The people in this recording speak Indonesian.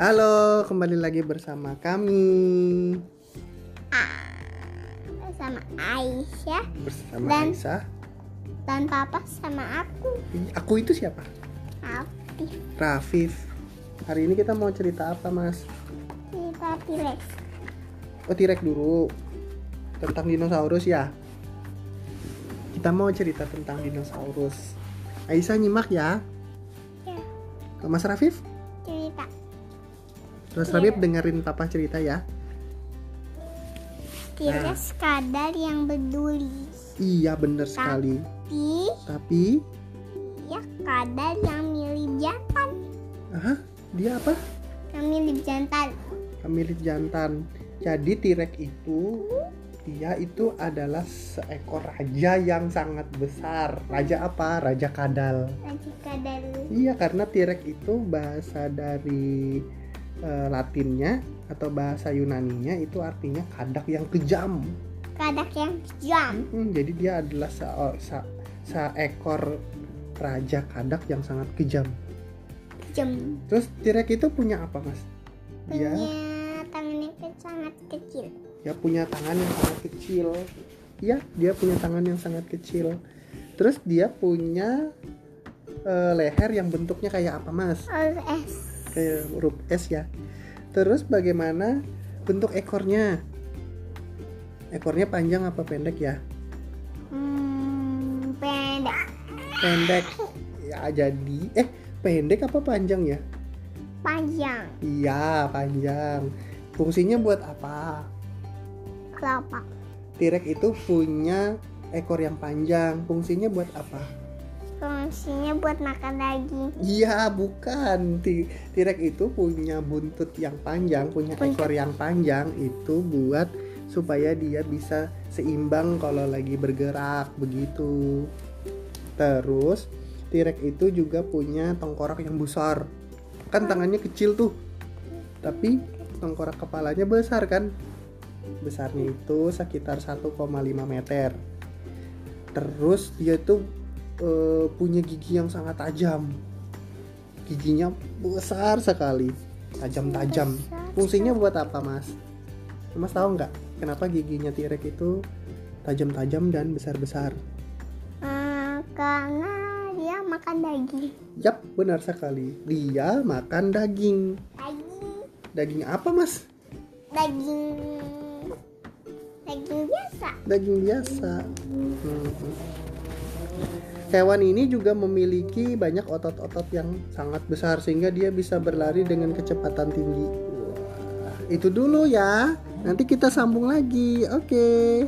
Halo, kembali lagi bersama kami sama Aisyah bersama Dan- Aisyah. dan Papa sama aku Aku itu siapa? Altif Rafif. Hari ini kita mau cerita apa, Mas? kita T-Rex Oh, tirek dulu. Tentang dinosaurus ya. Kita mau cerita tentang dinosaurus. Aisyah nyimak ya. ya Mas Rafif? Terus Iya. Rafif dengerin papa cerita ya. T-Rex kadar yang peduli Iya, bener sekali. di Tapi, ya kadar yang mirip jantan ah, dia apa? yang mirip jantan Pemilik jantan. Jadi T-Rex itu dia itu adalah seekor raja yang sangat besar. Raja apa? Raja kadal. Raja kadar Iya, karena T-Rex itu bahasa dari eh, Latinnya atau bahasa Yunaninya itu artinya kadak yang kejam. kadar yang kejam Hmm, jadi dia adalah se- se- seekor raja kadak yang sangat kejam. kejam Terus T-Rex itu punya apa, Mas? Dia punya tangannya ke- sangat kecil dia punya tangan yang sangat kecil. Iya, dia punya tangan yang sangat kecil. Terus dia punya eh, leher yang bentuknya kayak apa, Mas? OS Kayak huruf S ya. Terus bagaimana bentuk ekornya? Ekornya panjang apa pendek ya? hmm, pendek Pendek. Ya jadi eh pendek apa panjang ya? panjang Iya, panjang. Fungsinya buat apa? kelopak T-Rex itu punya ekor yang panjang. Fungsinya buat apa? Fungsinya buat makan daging Iya, bukan. T- T-Rex itu punya buntut yang panjang, punya Buntut. ekor yang panjang itu buat supaya dia bisa seimbang kalau lagi bergerak begitu. Terus T-Rex itu juga punya tengkorak yang besar. Kan tangannya kecil tuh. Tapi tengkorak kepalanya besar kan? Besarnya itu sekitar 1,5 meter. Terus dia tuh eh, punya gigi yang sangat tajam. Giginya besar sekali, tajam-tajam. Fungsinya buat apa, Mas? Mas tahu nggak kenapa giginya T-Rex itu tajam-tajam dan besar-besar? Eh, karena dia makan daging Yap, benar sekali. Dia makan daging. daging Daging apa, Mas? daging daging biasa Daging biasa. Hmm. Hewan ini juga memiliki banyak otot-otot yang sangat besar sehingga dia bisa berlari dengan kecepatan tinggi. Wah, itu dulu ya. Nanti kita sambung lagi. Oke.